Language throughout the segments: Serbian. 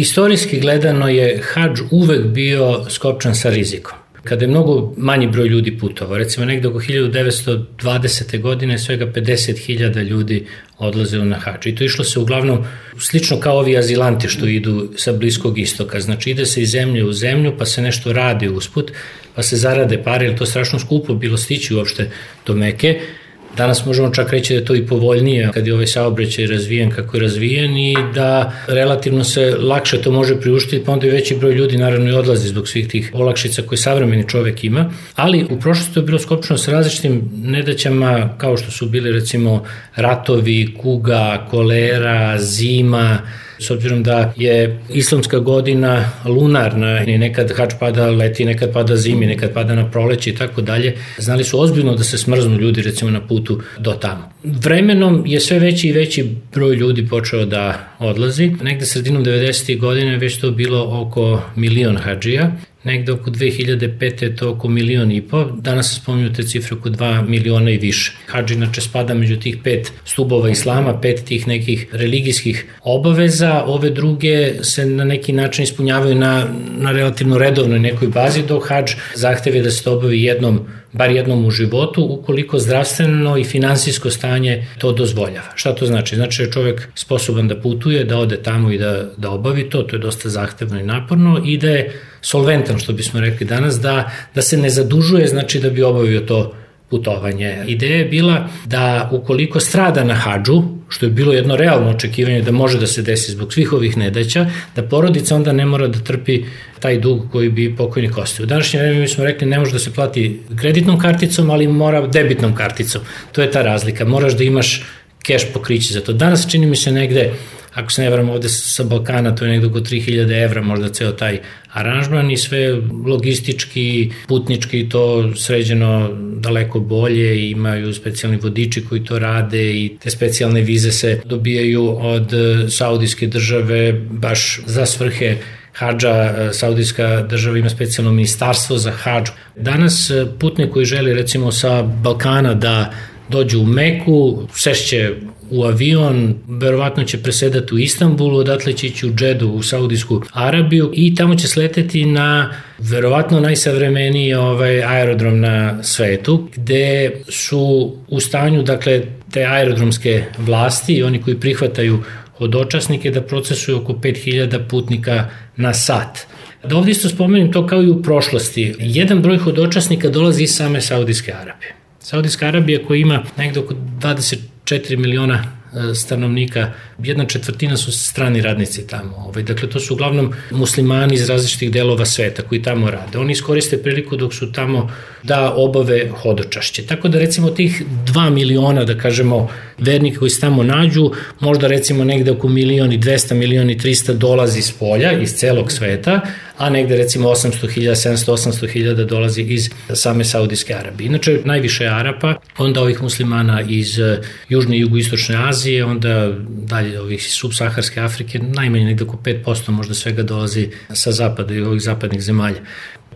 Istorijski gledano je hađ uvek bio skopčan sa rizikom kada je mnogo manji broj ljudi putovao. Recimo negde oko 1920. godine svega 50.000 ljudi odlazilo na hač. I to išlo se uglavnom slično kao ovi azilanti što idu sa Bliskog istoka. Znači ide se iz zemlje u zemlju pa se nešto radi usput, pa se zarade pare, jer to strašno skupo bilo stići uopšte do Meke Danas možemo čak reći da je to i povoljnije kad je ovaj saobraćaj razvijen kako je razvijen i da relativno se lakše to može priuštiti, pa onda i veći broj ljudi naravno i odlazi zbog svih tih olakšica koje savremeni čovek ima, ali u prošlosti je bilo skopčeno sa različitim nedaćama kao što su bili recimo ratovi, kuga, kolera, zima, s obzirom da je islamska godina lunarna i nekad hač pada leti, nekad pada zimi, nekad pada na proleće i tako dalje, znali su ozbiljno da se smrznu ljudi recimo na putu do tamo. Vremenom je sve veći i veći broj ljudi počeo da odlazi. Negde sredinom 90. godine već to bilo oko milion hađija negde oko 2005. je to oko milion i po, danas se spominju te cifre oko 2 miliona i više. Hadž inače spada među tih pet stubova islama, pet tih nekih religijskih obaveza, ove druge se na neki način ispunjavaju na, na relativno redovnoj nekoj bazi, dok hadž zahteve da se to obavi jednom bar jednom u životu, ukoliko zdravstveno i finansijsko stanje to dozvoljava. Šta to znači? Znači da je čovek sposoban da putuje, da ode tamo i da, da obavi to, to je dosta zahtevno i naporno i da je solventan, što bismo rekli danas, da, da se ne zadužuje, znači da bi obavio to putovanje. Ideja je bila da ukoliko strada na hađu, što je bilo jedno realno očekivanje da može da se desi zbog svih ovih nedaća, da porodica onda ne mora da trpi taj dug koji bi pokojnik ostavio. U današnje vreme mi smo rekli ne može da se plati kreditnom karticom, ali mora debitnom karticom. To je ta razlika. Moraš da imaš keš pokriće za to. Danas čini mi se negde ako se ne varam ovde sa Balkana, to je nekdo oko 3000 evra, možda ceo taj aranžman i sve logistički, putnički to sređeno daleko bolje i imaju specijalni vodiči koji to rade i te specijalne vize se dobijaju od Saudijske države baš za svrhe hađa, Saudijska država ima specijalno ministarstvo za hađ. Danas putnik koji želi recimo sa Balkana da dođu u Meku, sešće u avion, verovatno će presedati u Istanbulu, odatle će ići u Džedu u Saudijsku Arabiju i tamo će sleteti na verovatno najsavremeniji ovaj aerodrom na svetu, gde su u stanju, dakle, te aerodromske vlasti i oni koji prihvataju hodočasnike da procesuju oko 5000 putnika na sat. Da ovdje isto spomenem to kao i u prošlosti. Jedan broj hodočasnika dolazi iz same Saudijske Arabije. Saudijska Arabija koja ima negde oko 24 miliona e, stanovnika, jedna četvrtina su strani radnici tamo. Ovaj, dakle, to su uglavnom muslimani iz različitih delova sveta koji tamo rade. Oni iskoriste priliku dok su tamo da obave hodočašće. Tako da recimo tih 2 miliona, da kažemo, vernika koji se tamo nađu, možda recimo negde oko milioni 200, milioni 300 dolazi iz polja, iz celog sveta, a negde recimo 800.000, 700, 800.000 dolazi iz same Saudijske Arabije. Inače, najviše Arapa, onda ovih muslimana iz eh, Južne i Jugoistočne Azije, onda dalje ovih subsaharske Afrike, najmanje negde oko 5% možda svega dolazi sa zapada i ovih zapadnih zemalja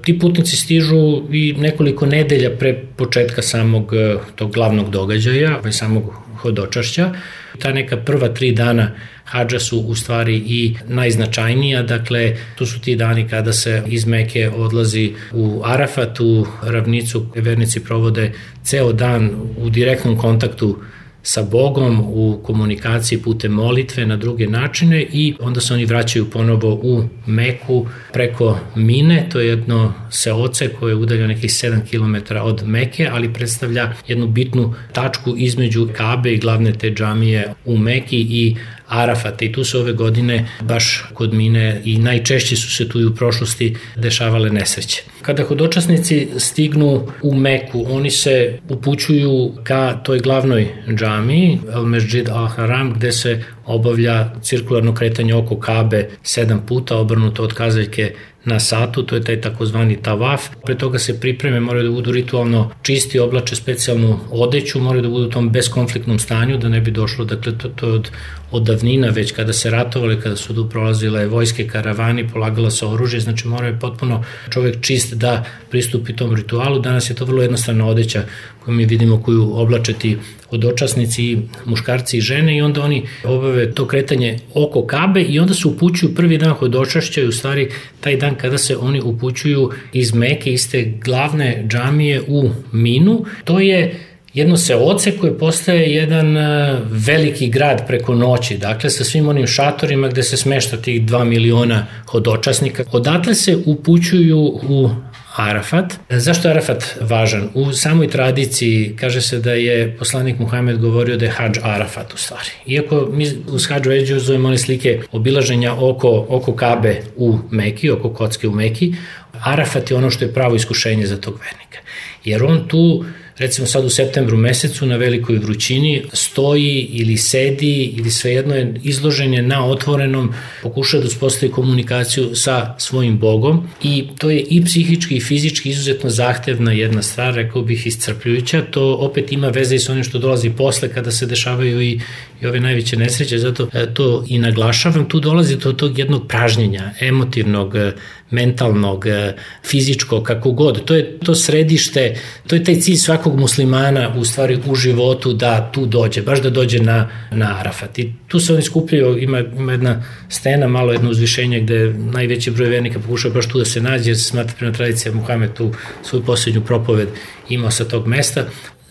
ti putnici stižu i nekoliko nedelja pre početka samog eh, tog glavnog događaja, ovaj samog hodočašća. Ta neka prva tri dana hađa su u stvari i najznačajnija, dakle tu su ti dani kada se iz Meke odlazi u Arafat, u ravnicu, vernici provode ceo dan u direktnom kontaktu sa Bogom u komunikaciji putem molitve na druge načine i onda se oni vraćaju ponovo u Meku preko Mine, to je jedno seoce koje je udaljeno nekih 7 km od Meke, ali predstavlja jednu bitnu tačku između Kabe i glavne te džamije u Meki i Arafata i tu se ove godine baš kod mine i najčešće su se tu i u prošlosti dešavale nesreće. Kada hodočasnici stignu u Meku, oni se upućuju ka toj glavnoj džami, El Mesjid Al Haram, gde se obavlja cirkularno kretanje oko Kabe sedam puta, obrnuto od kazaljke na satu, to je taj takozvani tavaf. Pre toga se pripreme, moraju da budu ritualno čisti, oblače specijalnu odeću, moraju da budu u tom beskonfliktnom stanju, da ne bi došlo, dakle, to, to je od, od davnina, već kada se ratovali, kada su tu prolazile vojske, karavani, polagala se oružje, znači mora je potpuno čovek čist da pristupi tom ritualu. Danas je to vrlo jednostavna odeća koju mi vidimo koju oblače ti hodočasnici i muškarci i žene i onda oni obave to kretanje oko Kabe i onda se upućuju prvi dan hodočašća i u stvari taj dan kada se oni upućuju iz Meke, iz te glavne džamije u Minu. To je jedno seoce koje postaje jedan e, veliki grad preko noći, dakle sa svim onim šatorima gde se smešta tih 2 miliona hodočasnika. Odatle se upućuju u Arafat. Zašto je Arafat važan? U samoj tradiciji kaže se da je poslanik Muhammed govorio da je hađ Arafat u stvari. Iako mi uz hađu Eđu zovemo one slike obilaženja oko, oko Kabe u Meki, oko kocke u Meki, Arafat je ono što je pravo iskušenje za tog vernika. Jer on tu recimo sad u septembru mesecu na velikoj vrućini stoji ili sedi ili svejedno je izložen je na otvorenom, pokušava da uspostavi komunikaciju sa svojim Bogom i to je i psihički i fizički izuzetno zahtevna jedna stvar, rekao bih iscrpljujuća, to opet ima veze i sa onim što dolazi posle kada se dešavaju i, i ove najveće nesreće, zato e, to i naglašavam, tu dolazi do tog jednog pražnjenja, emotivnog, e, mentalnog, e, fizičkog, kako god. To je to središte, to je taj cilj svakog muslimana u stvari u životu da tu dođe, baš da dođe na, na Arafat. I tu se oni skupljaju, ima, ima jedna stena, malo jedno uzvišenje gde najveći broj vernika pokušava baš tu da se nađe, jer se smatra prema tradicija Muhamed tu svoju poslednju propoved imao sa tog mesta.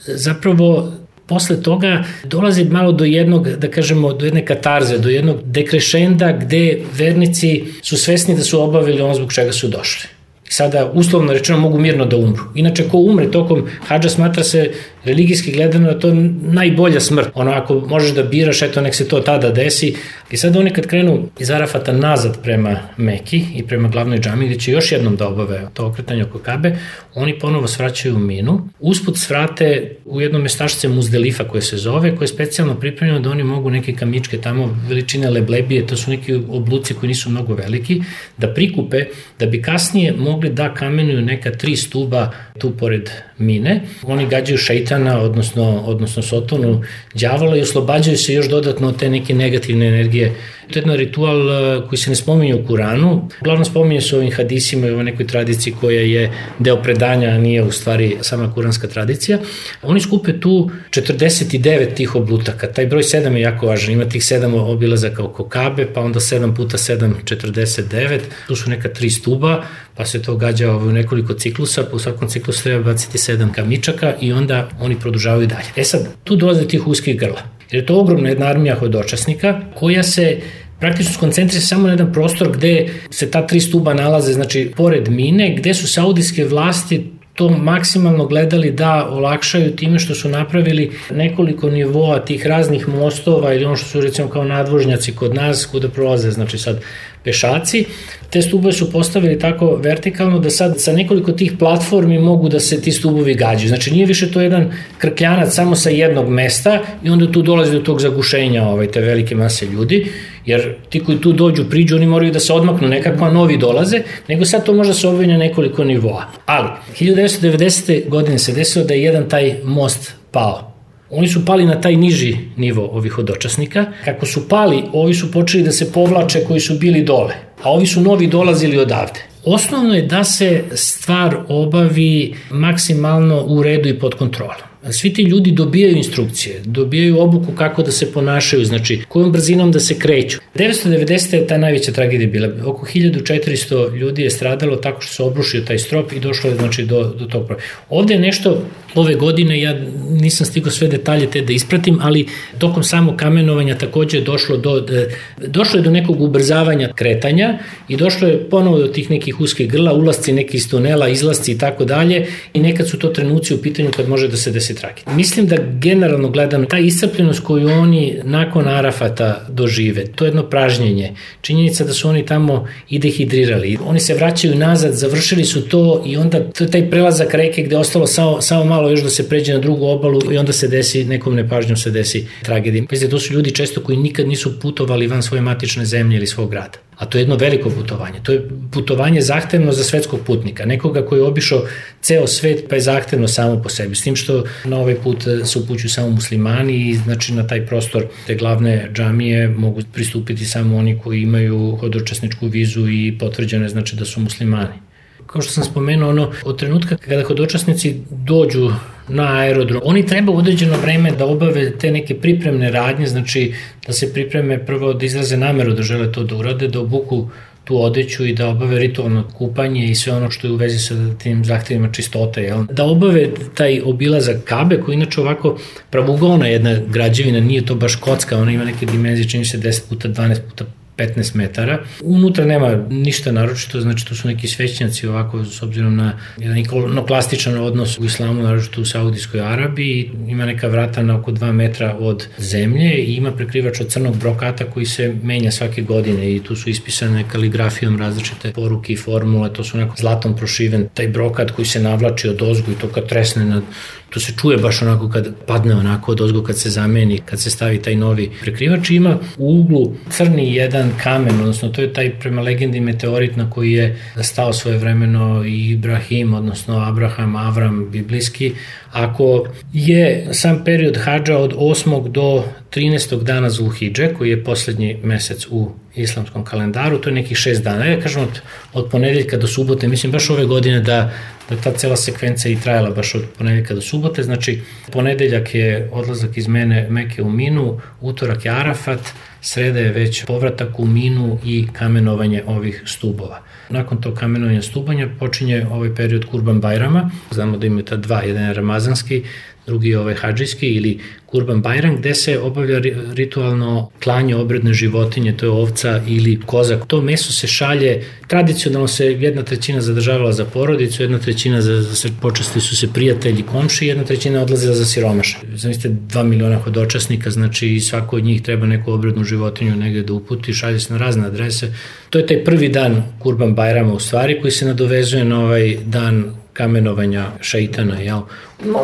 Zapravo posle toga dolazi malo do jednog, da kažemo, do jedne katarze, do jednog dekrešenda gde vernici su svesni da su obavili ono zbog čega su došli sada uslovno rečeno mogu mirno da umru. Inače, ko umre tokom hađa smatra se religijski gledano da to je najbolja smrt. Ono, ako možeš da biraš, eto, nek se to tada desi. I sad oni kad krenu iz Arafata nazad prema Meki i prema glavnoj džami, gde će još jednom da obave to okretanje oko Kabe, oni ponovo svraćaju u minu. Usput svrate u jedno mestašce Muzdelifa koje se zove, koje je specijalno pripremljeno da oni mogu neke kamičke tamo veličine leblebije, to su neki obluci koji nisu mnogo veliki, da prikupe, da bi kasnije mogli da kamenuju neka tri stuba tu pored mine. Oni gađaju šeitana, odnosno, odnosno sotonu đavola i oslobađaju se još dodatno od te neke negativne energije To je jedan ritual e, koji se ne spominje u Kuranu. Uglavnom spominje se ovim hadisima i u nekoj tradiciji koja je deo predanja, a nije u stvari sama kuranska tradicija. Oni skupe tu 49 tih oblutaka. Taj broj 7 je jako važan. Ima tih 7 obilazaka oko Kabe, pa onda 7 puta 7, 49. Tu su neka tri stuba, pa se to gađa u nekoliko ciklusa, u svakom ciklusu treba baciti 7 kamičaka i onda oni produžavaju dalje. E sad, tu dolaze tih uskih grla. Jer je to ogromna jedna armija hodočasnika koja se praktično skoncentrira samo na jedan prostor gde se ta tri stuba nalaze, znači pored mine, gde su saudijske vlasti to maksimalno gledali da olakšaju time što su napravili nekoliko nivoa tih raznih mostova ili ono što su recimo kao nadvožnjaci kod nas kuda prolaze, znači sad pešaci. Te stubove su postavili tako vertikalno da sad sa nekoliko tih platformi mogu da se ti stubovi gađaju. Znači nije više to jedan krkljanac samo sa jednog mesta i onda tu dolazi do tog zagušenja ovaj, te velike mase ljudi, jer ti koji tu dođu, priđu, oni moraju da se odmaknu, nekako novi dolaze, nego sad to može da se obavlja na nekoliko nivoa. Ali, 1990. godine se desilo da je jedan taj most pao Oni su pali na taj niži nivo ovih hodočasnika. Kako su pali, ovi su počeli da se povlače koji su bili dole, a ovi su novi dolazili odavde. Osnovno je da se stvar obavi maksimalno u redu i pod kontrolom svi ti ljudi dobijaju instrukcije, dobijaju obuku kako da se ponašaju, znači kojom brzinom da se kreću. 990. je ta najveća tragedija bila. Oko 1400 ljudi je stradalo tako što se obrušio taj strop i došlo je znači, do, do tog problema. Ovde je nešto ove godine, ja nisam stigao sve detalje te da ispratim, ali tokom samog kamenovanja takođe je došlo do, došlo je do nekog ubrzavanja kretanja i došlo je ponovo do tih nekih uskih grla, ulasci neki iz tunela, izlasci i tako dalje i nekad su to trenuci u pitanju kad može da se desi se trage. Mislim da generalno gledano, ta iscrpljenost koju oni nakon Arafata dožive, to je jedno pražnjenje, činjenica da su oni tamo i dehidrirali, oni se vraćaju nazad, završili su to i onda to je taj prelazak reke gde ostalo samo, samo malo još da se pređe na drugu obalu i onda se desi, nekom nepažnjom se desi tragedija. Pazite, to su ljudi često koji nikad nisu putovali van svoje matične zemlje ili svog grada. A to je jedno veliko putovanje. To je putovanje zahtevno za svetskog putnika. Nekoga koji je obišao ceo svet pa je zahtevno samo po sebi. S tim što na ovaj put se upućuju samo muslimani i znači na taj prostor te glavne džamije mogu pristupiti samo oni koji imaju hodočasničku vizu i potvrđene znači da su muslimani. kao što sam spomenuo, ono, od trenutka kada hodočasnici dođu na aerodrom. Oni treba određeno vreme da obave te neke pripremne radnje, znači da se pripreme prvo da izraze nameru da žele to da urade, da obuku tu odeću i da obave ritualno kupanje i sve ono što je u vezi sa tim zahtevima čistote. Jel? Da obave taj obilazak Kabe, koji inače ovako pravugona jedna građevina, nije to baš kocka, ona ima neke dimenzije, čini se 10 puta 12 puta 15 metara. Unutra nema ništa naročito, znači to su neki svećnjaci ovako s obzirom na jedan ikonoklastičan odnos u islamu, naročito u Saudijskoj Arabiji. Ima neka vrata na oko 2 metra od zemlje i ima prekrivač od crnog brokata koji se menja svake godine i tu su ispisane kaligrafijom različite poruke i formule, to su neko zlatom prošiven taj brokat koji se navlači od ozgu i to kad tresne na to se čuje baš onako kad padne onako od ozgo kad se zameni, kad se stavi taj novi prekrivač. Ima u uglu crni jedan kamen, odnosno to je taj prema legendi meteorit na koji je stao svoje vremeno i Ibrahim, odnosno Abraham, Avram, biblijski. Ako je sam period hađa od 8. do 13. dana Zulhidže, koji je poslednji mesec u islamskom kalendaru, to je nekih šest dana. Ja kažem od, od ponedeljka do subote, mislim baš ove godine da da ta cela sekvenca i trajala baš od ponedeljka do subote, znači ponedeljak je odlazak iz mene Meke u Minu, utorak je Arafat, sreda je već povratak u Minu i kamenovanje ovih stubova. Nakon tog kamenovanja stubanja počinje ovaj period Kurban Bajrama, znamo da imaju ta dva, jedan je ramazanski, drugi ovaj hađijski ili Kurban Bajram, gde se obavlja ritualno klanje obredne životinje, to je ovca ili kozak. To meso se šalje, tradicionalno se jedna trećina zadržavala za porodicu, jedna trećina za, za počasti su se prijatelji, komši, jedna trećina odlazila za siromaše. Zamislite, dva miliona hodočasnika, znači svako od njih treba neku obrednu životinju negde da uputi, šalje se na razne adrese. To je taj prvi dan Kurban Bajrama u stvari koji se nadovezuje na ovaj dan kamenovanja šeitana, jel?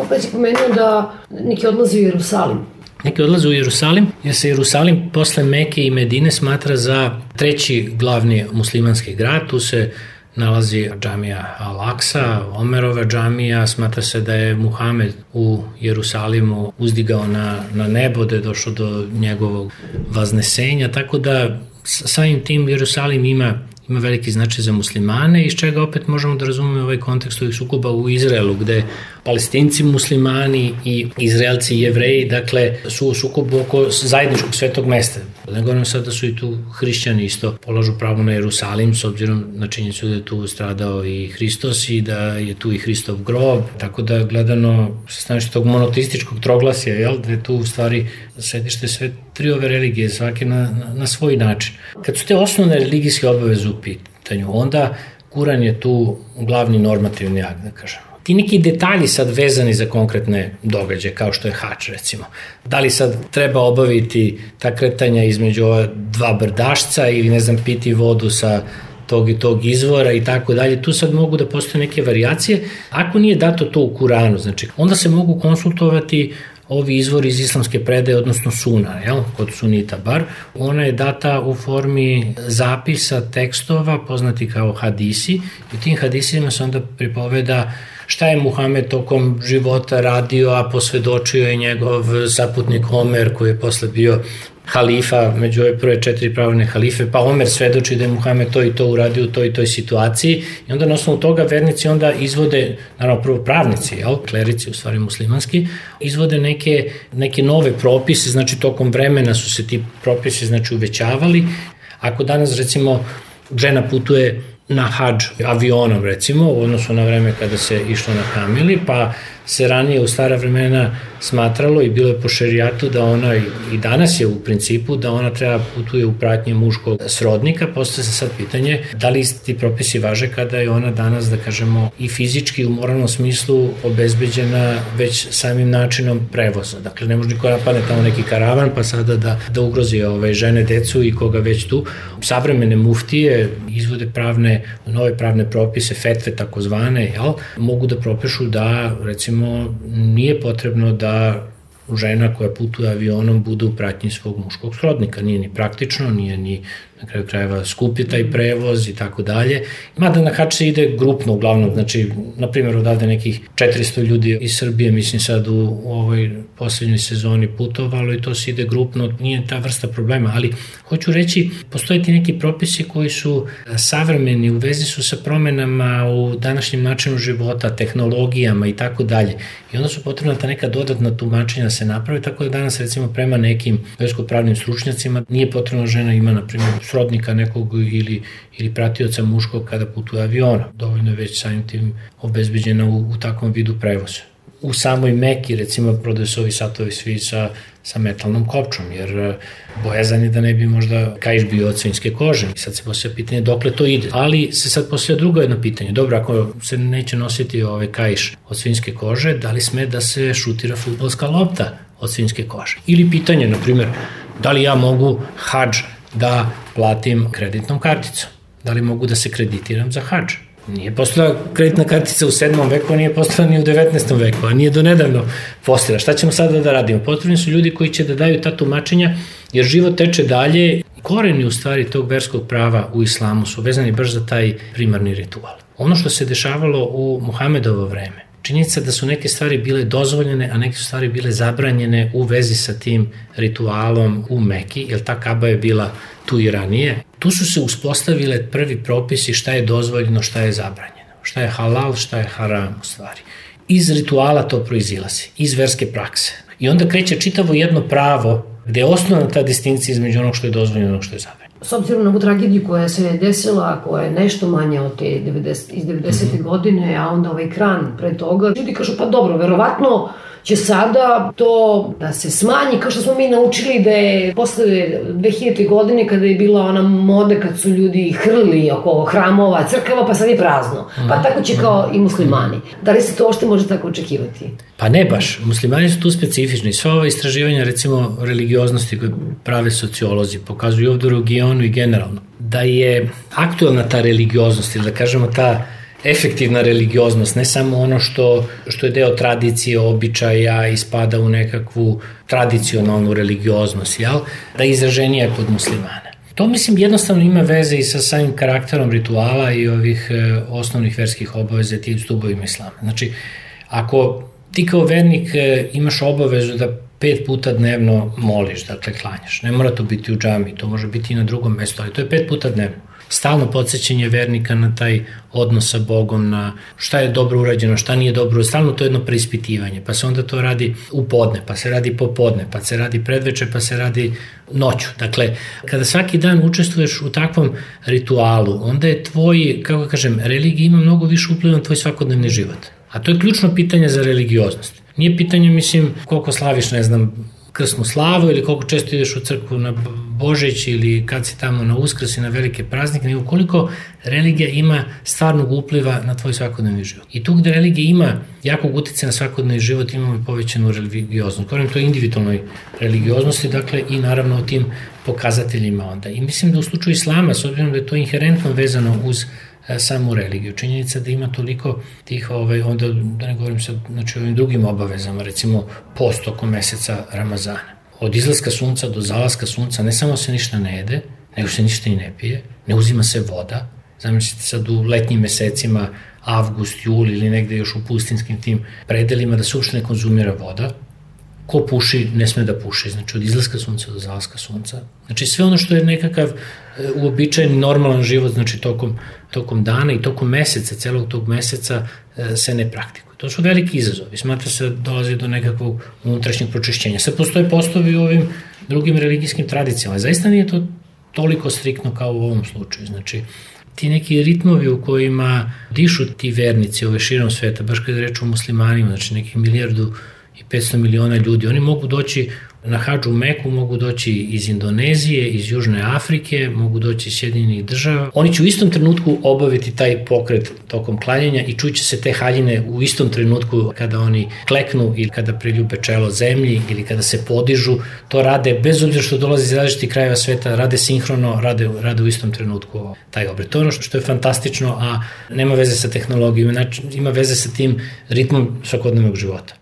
Pa si pomenuo da neki odlaze u Jerusalim. Neki odlaze u Jerusalim, jer se Jerusalim posle Meke i Medine smatra za treći glavni muslimanski grad. Tu se nalazi džamija Al-Aqsa, Omerova džamija, smatra se da je Muhamed u Jerusalimu uzdigao na, na nebo, da je došlo do njegovog vaznesenja, tako da samim tim Jerusalim ima ima veliki značaj za muslimane, iz čega opet možemo da razumemo ovaj kontekst ovih sukoba u Izraelu, gde palestinci muslimani i izraelci i jevreji, dakle, su u sukobu oko zajedničkog svetog mesta. Ne govorim sad da su i tu hrišćani isto polažu pravo na Jerusalim, s obzirom na činjenicu da je tu stradao i Hristos i da je tu i Hristov grob, tako da gledano sa staništa tog monoteističkog troglasja, jel, da je tu u stvari sedište sve tri ove religije, svake na, na, na svoj način. Kad su te osnovne religijske obaveze u pitanju, onda Kuran je tu glavni normativni akt, da kažem ti neki detalji sad vezani za konkretne događaje, kao što je hač recimo. Da li sad treba obaviti ta kretanja između ova dva brdašca ili ne znam piti vodu sa tog i tog izvora i tako dalje. Tu sad mogu da postoje neke variacije. Ako nije dato to u Kuranu, znači, onda se mogu konsultovati ovi izvori iz islamske predaje, odnosno suna, jel, kod sunita bar. Ona je data u formi zapisa tekstova, poznati kao hadisi, i tim hadisima se onda pripoveda šta je Muhamed tokom života radio, a posvedočio je njegov saputnik Omer koji je posle bio halifa, među ove prve četiri pravne halife, pa Omer svedoči da je Muhammed to i to uradio u toj i toj situaciji i onda na osnovu toga vernici onda izvode, naravno prvo pravnici, jel, klerici u stvari muslimanski, izvode neke, neke nove propise, znači tokom vremena su se ti propisi znači uvećavali. Ako danas recimo žena putuje na hađ avionom recimo u odnosu na vreme kada se išlo na kamili, pa se ranije u stara vremena smatralo i bilo je po šerijatu da ona i danas je u principu da ona treba putuje u pratnje muškog srodnika, postoje se sad pitanje da li ti propisi važe kada je ona danas, da kažemo, i fizički u moralnom smislu obezbeđena već samim načinom prevoza. Dakle, ne može niko napadne tamo neki karavan pa sada da, da ugrozi ove žene, decu i koga već tu. Savremene muftije izvode pravne, nove pravne propise, fetve takozvane, jel, mogu da propišu da, recimo, nije potrebno da žena koja putuje avionom bude u pratnji svog muškog srodnika. Nije ni praktično, nije ni na kraju krajeva skupi taj prevoz i tako dalje. Mada na hač se ide grupno uglavnom, znači, na primjer, odavde nekih 400 ljudi iz Srbije, mislim sad u, u ovoj poslednjoj sezoni putovalo i to se ide grupno, nije ta vrsta problema, ali hoću reći, postoje ti neki propisi koji su savremeni, u vezi su sa promenama u današnjem načinu života, tehnologijama i tako dalje. I onda su potrebna ta neka dodatna tumačenja da se naprave, tako da danas recimo prema nekim versko-pravnim stručnjacima nije potrebno žena ima, na primjer, srodnika nekog ili, ili pratioca muškog kada putuje aviona. Dovoljno je već samim tim obezbeđena u, u takvom vidu prevoza. U samoj Meki, recimo, prodaju se ovi satovi svi sa, sa metalnom kopčom, jer e, bojazan je da ne bi možda kaiš bio od svinjske kože. I sad se poslije pitanje dokle to ide. Ali se sad poslije drugo jedno pitanje. Dobro, ako se neće nositi ovaj kaiš od svinjske kože, da li sme da se šutira futbolska lopta od svinjske kože? Ili pitanje, na primjer, da li ja mogu hađ da platim kreditnom karticom? Da li mogu da se kreditiram za hađ? Nije postala kreditna kartica u 7. veku, a nije postala ni u 19. veku, a nije do nedavno postala. Šta ćemo sada da radimo? Potrebni su ljudi koji će da daju ta tumačenja, jer život teče dalje. Koreni u stvari tog verskog prava u islamu su vezani baš za taj primarni ritual. Ono što se dešavalo u Muhamedovo vreme, činjenica da su neke stvari bile dozvoljene, a neke stvari bile zabranjene u vezi sa tim ritualom u Meki, jer ta kaba je bila tu i ranije. Tu su se uspostavile prvi propisi šta je dozvoljeno, šta je zabranjeno, šta je halal, šta je haram u stvari. Iz rituala to proizilazi, iz verske prakse. I onda kreće čitavo jedno pravo gde je osnovna ta distinkcija između onog što je dozvoljeno i onog što je zabranjeno. S obzirom na ovu tragediju koja se desila, koja je nešto manje od te 90, iz 90. Mm -hmm. godine, a onda ovaj kran pre toga, ljudi kažu pa dobro, verovatno će sada to da se smanji, kao što smo mi naučili da je posle 2000. godine kada je bila ona moda kad su ljudi hrli oko hramova, crkava, pa sad je prazno. Pa mhm. tako će kao i muslimani. Da li se to ošte može tako očekivati? Pa ne baš. Muslimani su tu specifični. Sva ova istraživanja, recimo, religioznosti koje prave sociolozi, pokazuju ovdje u regionu i generalno, da je aktualna ta religioznost, ili da kažemo ta efektivna religioznost, ne samo ono što, što je deo tradicije, običaja i spada u nekakvu tradicionalnu religioznost, jel? da je izraženija kod muslimana. To mislim jednostavno ima veze i sa samim karakterom rituala i ovih e, osnovnih verskih obaveza tim stubovima islama. Znači, ako ti kao vernik e, imaš obavezu da pet puta dnevno moliš, dakle klanjaš, ne mora to biti u džami, to može biti i na drugom mestu, ali to je pet puta dnevno stalno podsjećanje vernika na taj odnos sa Bogom, na šta je dobro urađeno, šta nije dobro, stalno to jedno preispitivanje, pa se onda to radi u podne, pa se radi popodne, pa se radi predveče, pa se radi noću. Dakle, kada svaki dan učestvuješ u takvom ritualu, onda je tvoj, kako kažem, religija ima mnogo više upliva na tvoj svakodnevni život. A to je ključno pitanje za religioznost. Nije pitanje, mislim, koliko slaviš, ne znam, krsnu slavu ili koliko često ideš u crkvu na Božić ili kad si tamo na uskrs i na velike praznike, nego koliko religija ima stvarnog upliva na tvoj svakodnevni život. I tu gde religija ima jakog utice na svakodnevni život imamo i povećanu religioznost. Govorim to individualnoj religioznosti, dakle i naravno o tim pokazateljima onda. I mislim da u slučaju islama, s obzirom da je to inherentno vezano uz samu religiju. Činjenica da ima toliko tih, ovaj, onda da ne govorim sad, znači ovim drugim obavezama, recimo post oko meseca Ramazana. Od izlaska sunca do zalaska sunca ne samo se ništa ne jede, nego se ništa i ne pije, ne uzima se voda. Zamislite sad u letnjim mesecima, avgust, jul ili negde još u pustinskim tim predelima da se uopšte ne konzumira voda, ko puši ne sme da puši, znači od izlaska sunca do zalaska sunca. Znači sve ono što je nekakav e, uobičajen normalan život, znači tokom, tokom dana i tokom meseca, celog tog meseca e, se ne praktikuje. To su veliki izazovi. Smatra se da dolazi do nekakvog unutrašnjeg pročišćenja. Sad postoje postovi u ovim drugim religijskim tradicijama. Zaista nije to toliko striktno kao u ovom slučaju. Znači, ti neki ritmovi u kojima dišu ti vernici ove širom sveta, baš kada reču o muslimanima, znači nekih milijardu i 500 miliona ljudi. Oni mogu doći na hađu u Meku, mogu doći iz Indonezije, iz Južne Afrike, mogu doći iz Sjedinjenih država. Oni će u istom trenutku obaviti taj pokret tokom klanjanja i čuće se te haljine u istom trenutku kada oni kleknu ili kada priljube čelo zemlji ili kada se podižu. To rade bez obzira što dolazi iz različitih krajeva sveta, rade sinhrono, rade, rade u istom trenutku taj obred. To je ono što je fantastično, a nema veze sa tehnologijom, znači ima veze sa tim ritmom svakodnevnog života.